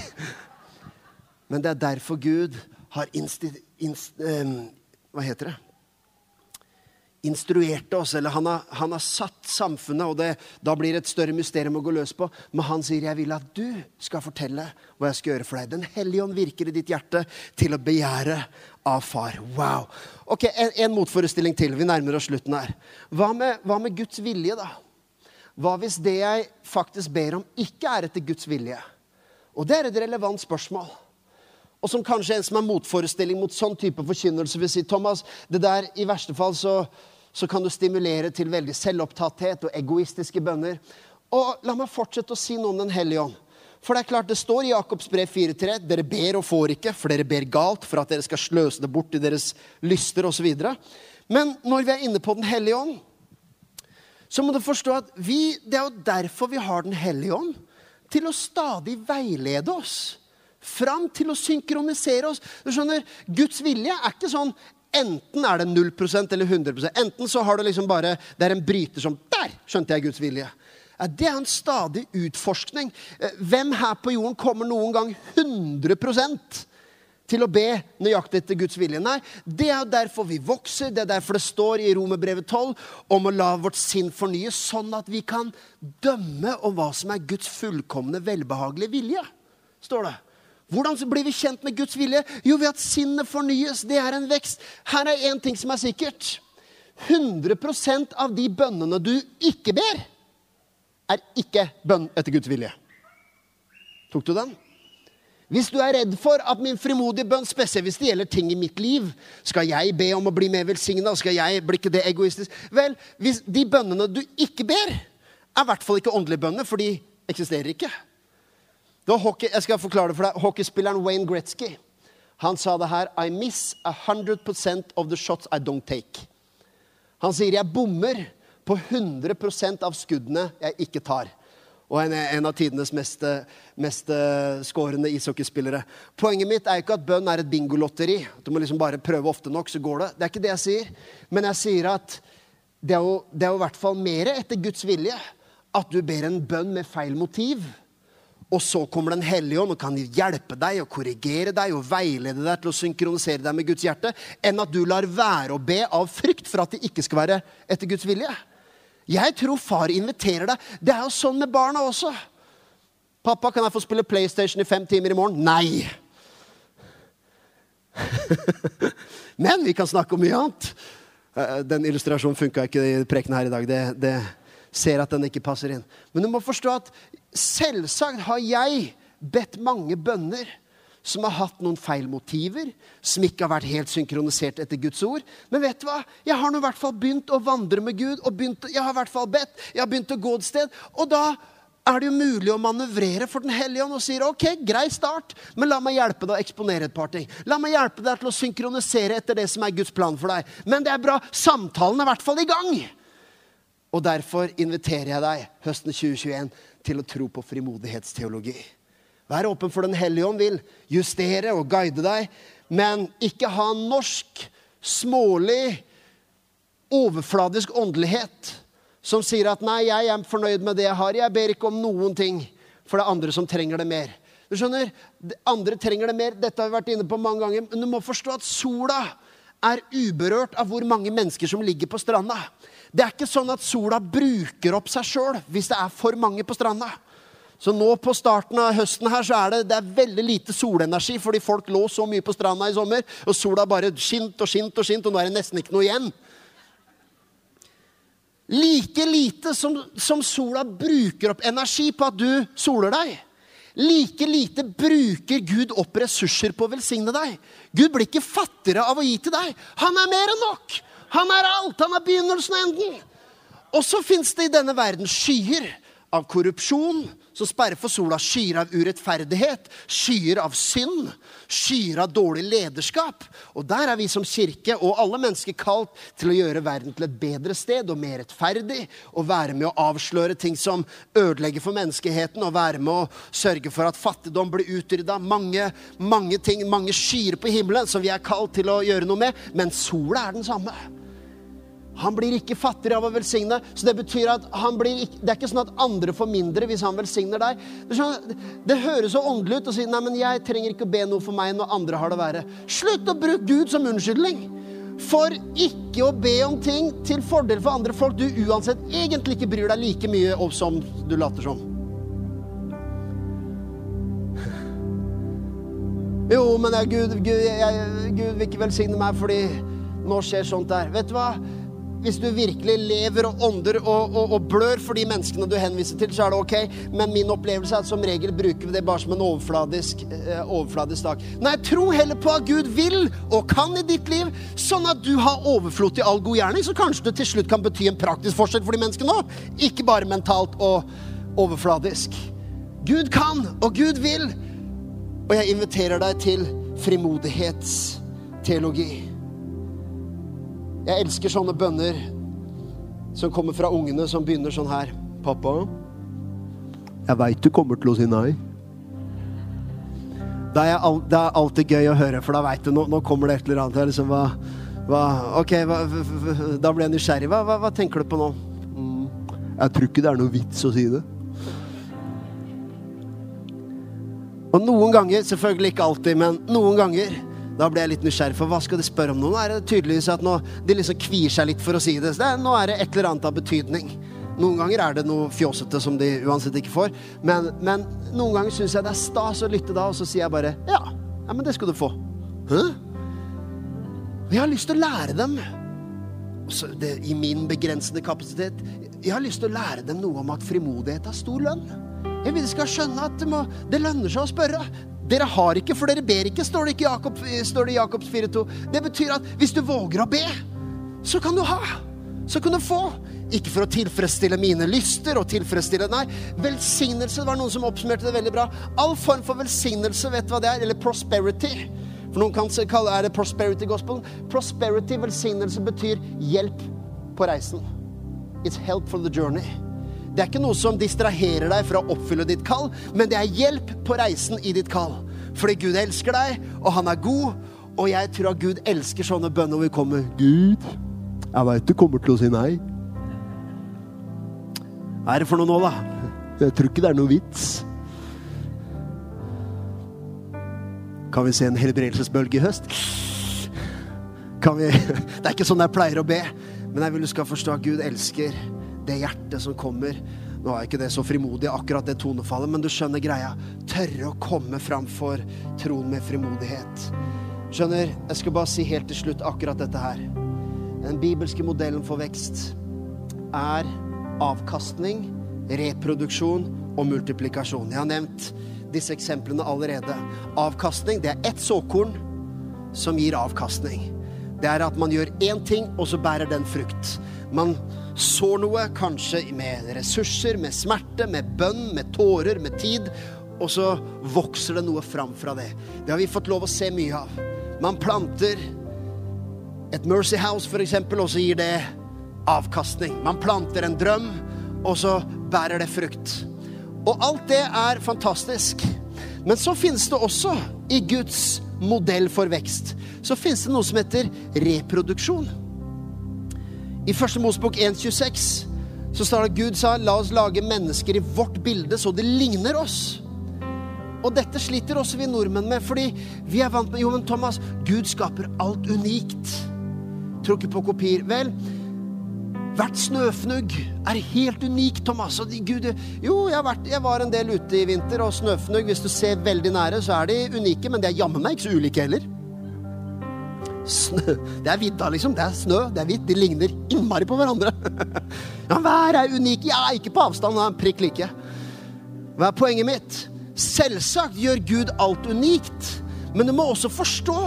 Men det er derfor Gud har insti... Inst, um, hva heter det? instruerte oss, eller han har, han har satt samfunnet, og det, da blir det et større mysterium å gå løs på. Men han sier, 'Jeg vil at du skal fortelle hva jeg skal gjøre for deg.' Den hellige ånd virker i ditt hjerte til å begjære av far. Wow. Ok, En, en motforestilling til. Vi nærmer oss slutten her. Hva med, hva med Guds vilje, da? Hva hvis det jeg faktisk ber om, ikke er etter Guds vilje? Og det er et relevant spørsmål. Og som kanskje en som er motforestilling mot sånn type forkynnelse, vil si Thomas, det der i verste fall så så kan du stimulere til veldig selvopptatthet og egoistiske bønner. Og la meg fortsette å si noe om Den hellige ånd. For det er klart, det står i Jakobs brev 4.3 dere ber og får ikke, for dere ber galt for at dere skal sløse det bort i deres lyster osv. Men når vi er inne på Den hellige ånd, så må du forstå at vi, det er jo derfor vi har Den hellige ånd. Til å stadig veilede oss. Fram til å synkronisere oss. Du skjønner, Guds vilje er ikke sånn Enten er det 0 eller 100 Enten så har du liksom bare Det er en bryter som Der skjønte jeg Guds vilje. Det er en stadig utforskning. Eh, hvem her på jorden kommer noen gang 100 til å be nøyaktig etter Guds vilje. Nei, det er derfor vi vokser. Det er derfor det står i Romerbrevet 12 om å la vårt sinn fornyes, sånn at vi kan dømme om hva som er Guds fullkomne, velbehagelige vilje. står det. Hvordan blir vi kjent med Guds vilje? Jo, ved at sinnet fornyes. Det er en vekst. Her er én ting som er sikkert. 100% av de bønnene du ikke ber, er ikke bønn etter Guds vilje. Tok du den? Hvis du er redd for at min frimodige bønn, spesielt hvis det gjelder ting i mitt liv Skal jeg be om å bli mer velsigna? Skal jeg bli ikke det egoistisk? Vel, hvis de bønnene du ikke ber, er i hvert fall ikke åndelige bønner, for de eksisterer ikke. Hockey, jeg skal forklare det for deg. Hockeyspilleren Wayne Gretzky han sa det her I miss 100% of the shots I don't take. Han sier jeg bommer på 100% av skuddene jeg ikke tar og en, en av tidenes mest, mest skårende ishockeyspillere. Poenget mitt er ikke at bønn er et bingolotteri. Du må liksom bare prøve ofte nok, så går det. Det er ikke det jeg sier. Men jeg sier at det er jo, det er jo i hvert fall mer etter Guds vilje at du ber en bønn med feil motiv. Og så kommer Den hellige ånd og kan hjelpe deg og korrigere deg og veilede deg til å synkronisere deg med Guds hjerte, enn at du lar være å be av frykt for at det ikke skal være etter Guds vilje. Jeg tror far inviterer deg. Det er jo sånn med barna også. 'Pappa, kan jeg få spille PlayStation i fem timer i morgen?' Nei. Men vi kan snakke om mye annet. Eh, den illustrasjonen funka ikke i prekenen her i dag. Det, det ser at den ikke passer inn. Men du må forstå at selvsagt har jeg bedt mange bønner som har hatt noen feil motiver, som ikke har vært helt synkronisert etter Guds ord. Men vet du hva? Jeg har nå i hvert fall begynt å vandre med Gud. og begynt, Jeg har i hvert fall bedt, jeg har begynt å gå et sted. Og da er det jo mulig å manøvrere for Den hellige ånd og sier ok, grei start, men la meg hjelpe deg å eksponere et par ting. La meg hjelpe deg til å synkronisere etter det som er Guds plan for deg. Men det er bra. Samtalen er i hvert fall i gang. Og derfor inviterer jeg deg høsten 2021 til å tro på frimodighetsteologi. Vær åpen for Den hellige ånd vil justere og guide deg, men ikke ha norsk, smålig, overfladisk åndelighet som sier at 'nei, jeg er fornøyd med det jeg har', jeg ber ikke om noen ting, for det er andre som trenger det mer. Du skjønner, Andre trenger det mer. Dette har vi vært inne på mange ganger. Men du må forstå at sola er uberørt av hvor mange mennesker som ligger på stranda. Det er ikke sånn at sola bruker opp seg sjøl hvis det er for mange på stranda. Så nå på starten av høsten her så er det, det er veldig lite solenergi, fordi folk lå så mye på stranda i sommer, og sola bare skint og skint og skint, og nå er det nesten ikke noe igjen. Like lite som, som sola bruker opp energi på at du soler deg, like lite bruker Gud opp ressurser på å velsigne deg. Gud blir ikke fattigere av å gi til deg. Han er mer enn nok. Han er alt. Han er begynnelsen og enden. Og så fins det i denne verden skyer av korrupsjon, som sperrer for sola, skyer av urettferdighet, skyer av synd, skyer av dårlig lederskap. Og der er vi som kirke og alle mennesker kalt til å gjøre verden til et bedre sted og mer rettferdig. Og være med å avsløre ting som ødelegger for menneskeheten, og være med å sørge for at fattigdom blir utrydda. Mange, mange ting, mange skyer på himmelen som vi er kalt til å gjøre noe med. Men sola er den samme. Han blir ikke fattigere av å velsigne. Så Det betyr at han blir ikke, det er ikke sånn at andre får mindre hvis han velsigner deg. Det, sånn, det høres så åndelig ut å si nei, men jeg trenger ikke å be noe for meg når andre har det verre. Slutt å bruke Gud som unnskyldning for ikke å be om ting til fordel for andre folk du uansett egentlig ikke bryr deg like mye om som du later som. Jo, men jeg, Gud, Gud, jeg, Gud vil ikke velsigne meg fordi nå skjer sånt der. Vet du hva? Hvis du virkelig lever og ånder og, og, og, blør for de menneskene du henviser til, så er det ok. Men min opplevelse er at som regel bruker vi det bare som en overfladisk, eh, overfladisk dag. Nei, tro heller på at Gud vil og kan i ditt liv, sånn at du har overflod til all god gjerning. Så kanskje du til slutt kan bety en praktisk forskjell for de menneskene òg. Ikke bare mentalt og overfladisk. Gud kan, og Gud vil. Og jeg inviterer deg til frimodighetsteologi. Jeg elsker sånne bønner som kommer fra ungene, som begynner sånn her. 'Pappa, jeg veit du kommer til å si nei.' Det er, det er alltid gøy å høre, for da veit du nå, nå, kommer det et eller annet. Liksom, hva, hva, ok, hva, da blir jeg nysgjerrig. Hva, tenker du på nå? Mm, jeg tror ikke det er noe vits å si det. Og noen ganger, selvfølgelig ikke alltid, men noen ganger da ble jeg litt nysgjerrig, for hva skal de spørre om nå? Nå er det tydeligvis at nå, de liksom kvier seg litt for å si det. nå er det et eller annet av betydning. Noen ganger er det noe fjåsete som de uansett ikke får. Men, men noen ganger syns jeg det er stas å lytte da, og så sier jeg bare ja, ja men det skal du få. Hæ? Jeg har lyst til å lære dem, det, i min begrensede kapasitet, jeg har lyst til å lære dem noe om at frimodighet har stor lønn. Jeg vil de skal skjønne at det, må, det lønner seg å spørre. Dere har ikke, for dere ber ikke, står det, ikke Jakob, står det i Jakobs 4,2. Det betyr at hvis du våger å be, så kan du ha. Så kan du få. Ikke for å tilfredsstille mine lyster og tilfredsstille Nei, velsignelse. Var noen som oppsummerte det veldig bra. All form for velsignelse, vet du hva det er? Eller prosperity. For noen kan kalle er det prosperity gospel. Prosperity, velsignelse, betyr hjelp på reisen. It's help for the journey. Det er ikke noe som distraherer deg fra å oppfylle ditt kall, men det er hjelp på reisen i ditt kall. Fordi Gud elsker deg, og han er god. Og jeg tror at Gud elsker sånne bønner hvor vi kommer Gud, jeg veit du kommer til å si nei. Hva er det for noe nå, da? Jeg tror ikke det er noe vits. Kan vi se en helbredelsesbølge i høst? Kan vi Det er ikke sånn jeg pleier å be, men jeg vil du skal forstå at Gud elsker det hjertet som kommer. Nå er ikke det så frimodig, akkurat det tonefallet, men du skjønner greia. Tørre å komme fram for troen med frimodighet. Skjønner, jeg skal bare si helt til slutt akkurat dette her. Den bibelske modellen for vekst er avkastning, reproduksjon og multiplikasjon. Jeg har nevnt disse eksemplene allerede. Avkastning, det er ett såkorn som gir avkastning. Det er at man gjør én ting, og så bærer den frukt. Man sår noe, kanskje med ressurser, med smerte, med bønn, med tårer, med tid. Og så vokser det noe fram fra det. Det har vi fått lov å se mye av. Man planter et Mercy House, f.eks., og så gir det avkastning. Man planter en drøm, og så bærer det frukt. Og alt det er fantastisk. Men så finnes det også, i Guds modell for vekst, så finnes det noe som heter reproduksjon. I første Mosebok 1,26 så står det at Gud sa la oss lage mennesker i vårt bilde så det ligner oss. Og dette sliter også vi nordmenn med, fordi vi er vant med Jo, men Thomas, Gud skaper alt unikt. Tror ikke på kopier. Vel, hvert snøfnugg er helt unikt, Thomas. Og Gud, jo, jeg, vært, jeg, var en del ute i vinter, og snøfnugg, hvis du ser veldig nære, så er de unike, men de er jammen meg ikke så ulike heller. Snø. Det er vidda, liksom. Det er snø, det er hvitt. De ligner innmari på hverandre. ja, hver er unik. Ja, ikke på avstand. Er prikk like. Hva er poenget mitt? Selvsagt gjør Gud alt unikt, men du må også forstå.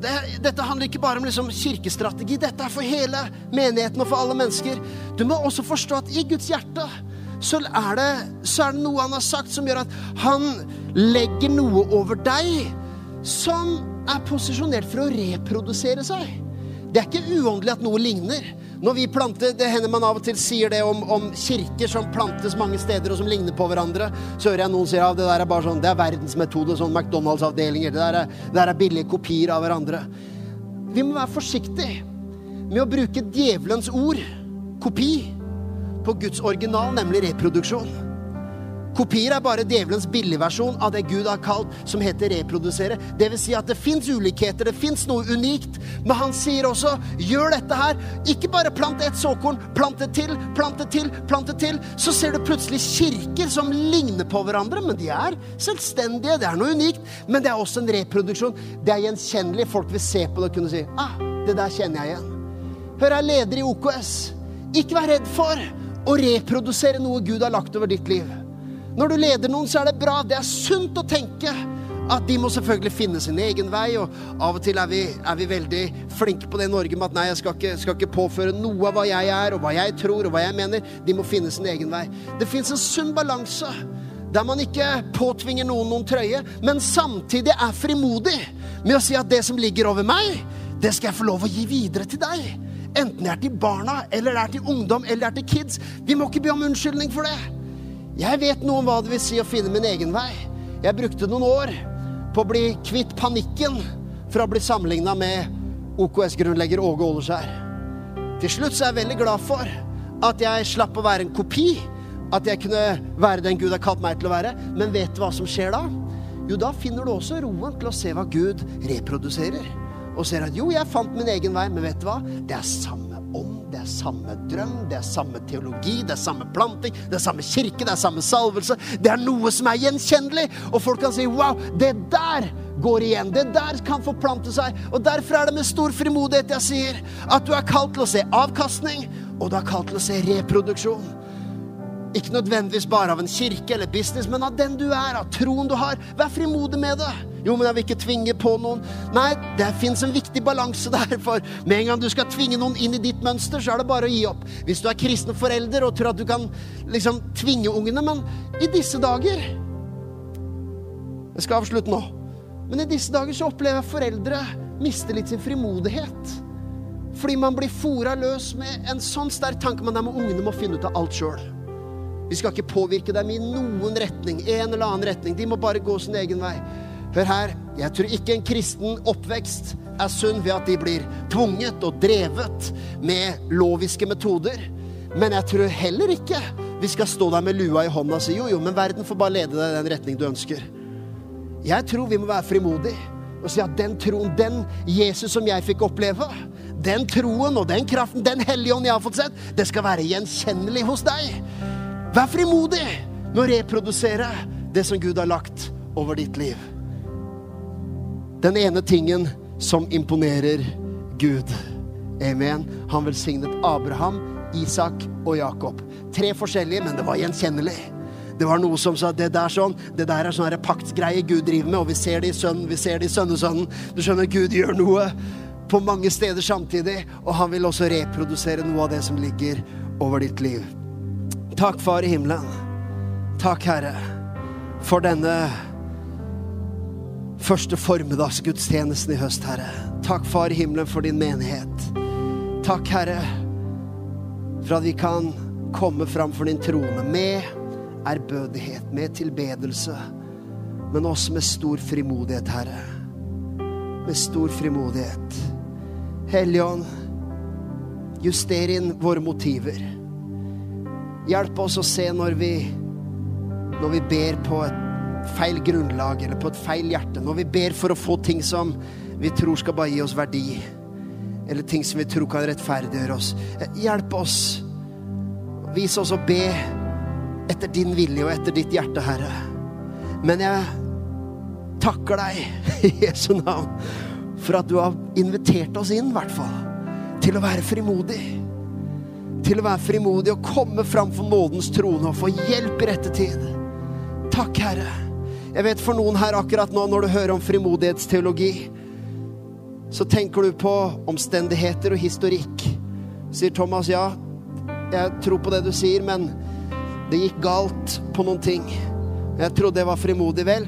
Det, dette handler ikke bare om liksom kirkestrategi, dette er for hele menigheten og for alle mennesker. Du må også forstå at i Guds hjerte så er, det, så er det noe han har sagt som gjør at han legger noe over deg som er posisjonert for å reprodusere seg. Det er ikke uåndelig at noe ligner. Når vi planter, Det hender man av og til sier det om, om, kirker som plantes mange steder og som ligner på hverandre. Så hører jeg noen si at det der er bare sånn, det er verdensmetode, sånn McDonald's-avdelinger. Det, der er, det der er billige kopier av hverandre. Vi må være forsiktige med å bruke djevelens ord, kopi, på Guds original, nemlig reproduksjon. Kopier er bare djevelens billigversjon av det Gud har kalt som heter reprodusere. Det vil si at det fins ulikheter, det fins noe unikt. Men han sier også gjør dette her. Ikke bare plant ett såkorn, plant det til, plant det til, plant det til. Så ser du plutselig kirker som ligner på hverandre, men de er selvstendige. Det er noe unikt. Men det er også en reproduksjon. Det er gjenkjennelig. Folk vil se på det og kunne si ah, det der kjenner jeg igjen. Hør, jeg er leder i OKS. Ikke vær redd for å reprodusere noe Gud har lagt over ditt liv. Når du leder noen, så er det bra. Det er sunt å tenke at de må selvfølgelig finne sin egen vei. Og av og til er vi, er vi veldig flinke på det i Norge med at nei, jeg skal ikke, skal ikke, påføre noe av hva jeg er, og hva jeg tror, og hva jeg mener. De må finne sin egen vei. Det fins en sunn balanse der man ikke påtvinger noen noen trøye, men samtidig er frimodig med å si at det som ligger over meg, det skal jeg få lov å gi videre til deg. Enten det er til barna, eller det er til ungdom, eller det er til kids. Vi må ikke be om unnskyldning for det. Jeg vet noe om hva det vil si å finne min egen vei. Jeg brukte noen år på å bli kvitt panikken for å bli sammenligna med OKS-grunnlegger Åge Åleskjær. Til slutt så er jeg veldig glad for at jeg slapp å være en kopi. At jeg kunne være den Gud har kalt meg til å være. Men vet du hva som skjer da? jo, da finner du også roen til å se hva Gud reproduserer. Og ser at jo, jeg fant min egen vei, men vet du hva? Det er samme ånd, det er samme drøm, det er samme teologi, det er samme planting, det er samme kirke, det er samme salvelse. Det er noe som er gjenkjennelig, og folk kan si wow, det der går igjen. Det der kan forplante seg. Og derfor er det med stor frimodighet jeg sier at du er kalt til å se avkastning, og du er kalt til å se reproduksjon. Ikke nødvendigvis bare av en kirke eller business, men av den du er, av troen du har. Vær frimodig med det. Jo, men jeg vil ikke tvinge på noen. Nei, det fins en viktig balanse der. For med en gang du skal tvinge noen inn i ditt mønster, så er det bare å gi opp. Hvis du er kristne forelder og tror at du kan liksom tvinge ungene, men i disse dager Jeg skal avslutte nå. Men i disse dager så opplever jeg foreldre miste litt sin frimodighet. Fordi man blir fora løs med en sånn sterk tanke man er med ungene må finne ut av alt sjøl. Vi skal ikke påvirke dem i noen retning, en eller annen retning. De må bare gå sin egen vei. Hør her, jeg tror ikke en kristen oppvekst er sunn ved at de blir tvunget og drevet med loviske metoder. Men jeg tror heller ikke vi skal stå der med lua i hånda og si jo, jo, men verden får bare lede deg i den retning du ønsker. Jeg tror vi må være frimodige og si at den troen, den Jesus som jeg fikk oppleve, den troen og den kraften, den hellige ånd jeg har fått sett, det skal være gjenkjennelig hos deg. Vær frimodig med å reprodusere det som Gud har lagt over ditt liv. Den ene tingen som imponerer Gud. Amen. Han velsignet Abraham, Isak og Jakob. Tre forskjellige, men det var gjenkjennelig. Det var noe som sa det der sånn, det der er sånn paktgreie Gud driver med, og vi ser det i sønnen, vi ser det i sønnesønnen. Du skjønner, Gud gjør noe på mange steder samtidig, og han vil også reprodusere noe av det som ligger over ditt liv. Takk, Far i himmelen. Takk, Herre, for denne første formiddagsgudstjenesten i høst, Herre. Takk, Far i himmelen, for din menighet. Takk, Herre, for at vi kan komme fram for din trone med ærbødighet, med tilbedelse, men også med stor frimodighet, Herre. Med stor frimodighet. Helligånd, juster inn våre motiver. Hjelp oss å se når vi, når vi ber på et feil grunnlag eller på et feil hjerte. Når vi ber for å få ting som vi tror skal bare gi oss verdi. Eller ting som vi tror kan rettferdiggjøre oss. Hjelp oss. Vis oss å be etter din vilje og etter ditt hjerte, Herre. Men jeg takker deg i Jesu navn for at du har invitert oss inn, i hvert fall, til å være frimodig. Til å være frimodig og komme fram for nådens trone og få hjelp i rette tid. Takk, Herre. Jeg vet for noen her akkurat nå, når du hører om frimodighetsteologi, så tenker du på omstendigheter og historikk. Sier Thomas, ja, jeg tror på det du sier, men det gikk galt på noen ting. Jeg trodde jeg var frimodig. Vel,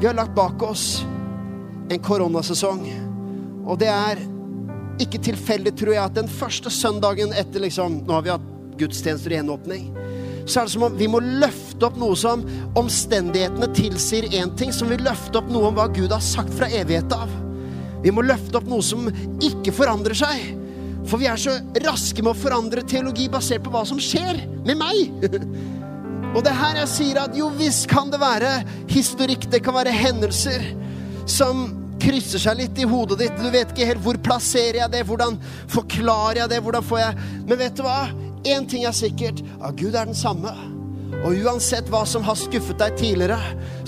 vi har lagt bak oss en koronasesong. Og det er ikke tilfeldig, tror jeg, at den første søndagen etter liksom Nå har vi hatt gudstjenester i gjenåpning. Så er det som om vi må løfte opp noe som omstendighetene tilsier én ting, som vil løfte opp noe om hva Gud har sagt fra evighet av. Vi må løfte opp noe som ikke forandrer seg. For vi er så raske med å forandre teologi basert på hva som skjer med meg. Og det er her jeg sier at jo visst kan det være historikk, det kan være hendelser som krysser seg litt i hodet ditt. Du vet ikke helt hvor plasserer jeg det, hvordan forklarer jeg det, hvordan får jeg Men vet du hva? Én ting er sikkert, at Gud er den samme. Og uansett hva som har skuffet deg tidligere,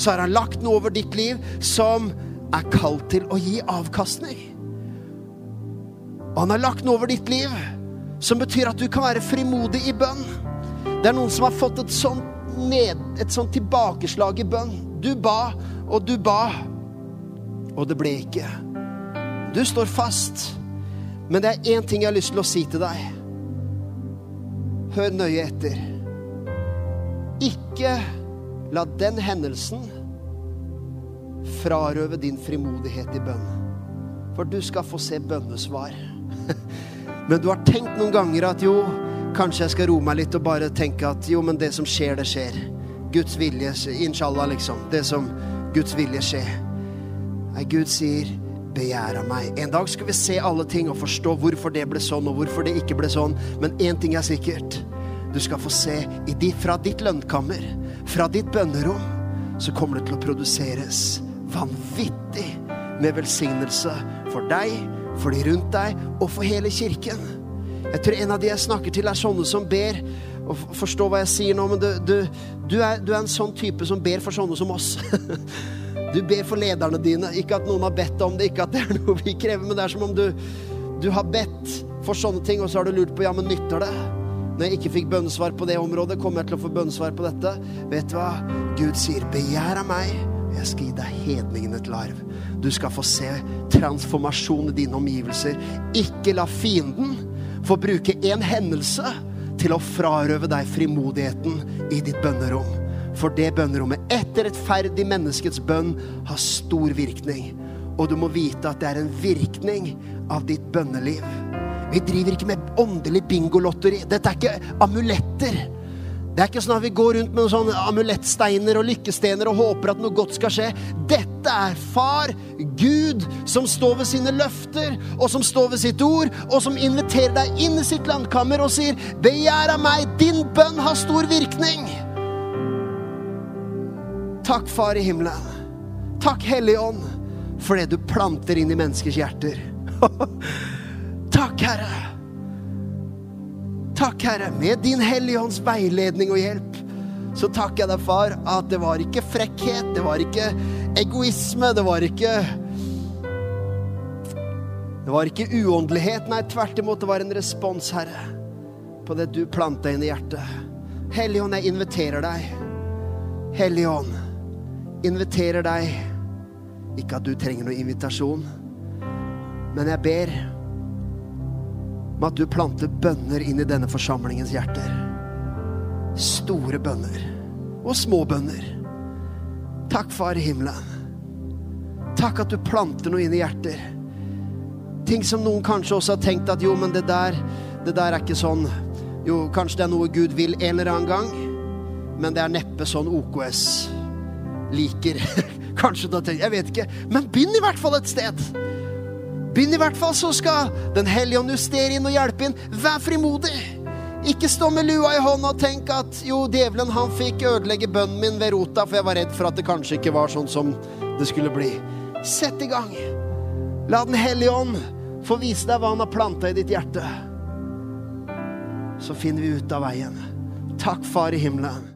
så har han lagt noe over ditt liv som er kalt til å gi avkastning. Og han har lagt noe over ditt liv som betyr at du kan være frimodig i bønn. Det er noen som har fått et sånt, ned, et sånt tilbakeslag i bønn. Du ba, og du ba, og det ble ikke. Du står fast. Men det er én ting jeg har lyst til å si til deg. Hør nøye etter. Ikke la den hendelsen frarøve din frimodighet i bønn. For du skal få se bønnesvar. Men du har tenkt noen ganger at jo, kanskje jeg skal roe meg litt og bare tenke at jo, men det som skjer, det skjer. Guds vilje, inshallah, liksom. Det som Guds vilje skjer. Nei, Gud sier, begjær av meg. En dag skal vi se alle ting og forstå hvorfor det ble sånn, og hvorfor det ikke ble sånn. Men én ting er sikkert. Du skal få se de, fra ditt lønnkammer, fra ditt bønnerom, så kommer det til å produseres vanvittig med velsignelse for deg, for de rundt deg og for hele kirken. Jeg tror en av de jeg snakker til, er sånne som ber. Og forstå hva jeg sier nå, men du, du, du, er, du er en sånn type som ber for sånne som oss. Du ber for lederne dine. Ikke at noen har bedt om det, ikke at det er noe vi krever, men det er som om du, du har bedt for sånne ting, og så har du lurt på ja, men nytter det? Når jeg ikke fikk bønnesvar på det området, kommer jeg til å få bønnesvar på dette? Vet du hva? Gud sier, begjær av meg, og jeg skal gi deg hedningene til arv. Du skal få se transformasjon i dine omgivelser. Ikke la fienden få bruke en hendelse til å frarøve deg frimodigheten i ditt bønnerom. For det bønnerommet, etter rettferdig menneskets bønn, har stor virkning. Og du må vite at det er en virkning av ditt bønneliv. Vi driver ikke med åndelig bingolotteri. Dette er ikke amuletter. Det er ikke sånn at vi går rundt med sånne amulettsteiner og lykkestener og håper at noe godt skal skje. Dette er Far, Gud, som står ved sine løfter, og som står ved sitt ord, og som inviterer deg inn i sitt landkammer og sier, 'Begjær av meg, din bønn har stor virkning'. Takk, Far i himmelen. Takk, Hellige Ånd, for det du planter inn i menneskers hjerter. Takk, Herre. Takk, Herre, med din Hellige Ånds veiledning og hjelp. Så takker jeg deg, far, at det var ikke frekkhet, det var ikke egoisme, det var ikke Det var ikke uåndelighet, nei, tvert imot, det var en respons, Herre, på det du planta inn i hjertet. Hellige Ånd, jeg inviterer deg. Hellige Ånd, inviterer deg. Ikke at du trenger noen invitasjon, men jeg ber om at du planter bønner inn i denne forsamlingens hjerter. Store bønner og små bønner. Takk, Far i himmelen. Takk at du planter noe inn i hjerter. Ting som noen kanskje også har tenkt at jo, men det der, det der er ikke sånn. Jo, kanskje det er noe Gud vil en eller annen gang, men det er neppe sånn OKS liker. kanskje du har tenkt Jeg vet ikke. Men begynn i hvert fall et sted. Begynn i hvert fall, så skal Den hellige ånd justere inn og hjelpe inn. Vær frimodig. Ikke stå med lua i hånda og tenk at jo, djevelen han fikk ødelegge bønnen min ved rota, for jeg var redd for at det kanskje ikke var sånn som det skulle bli. Sett i gang. La Den hellige ånd få vise deg hva han har planta i ditt hjerte. Så finner vi ut av veien. Takk, Far i himmelen.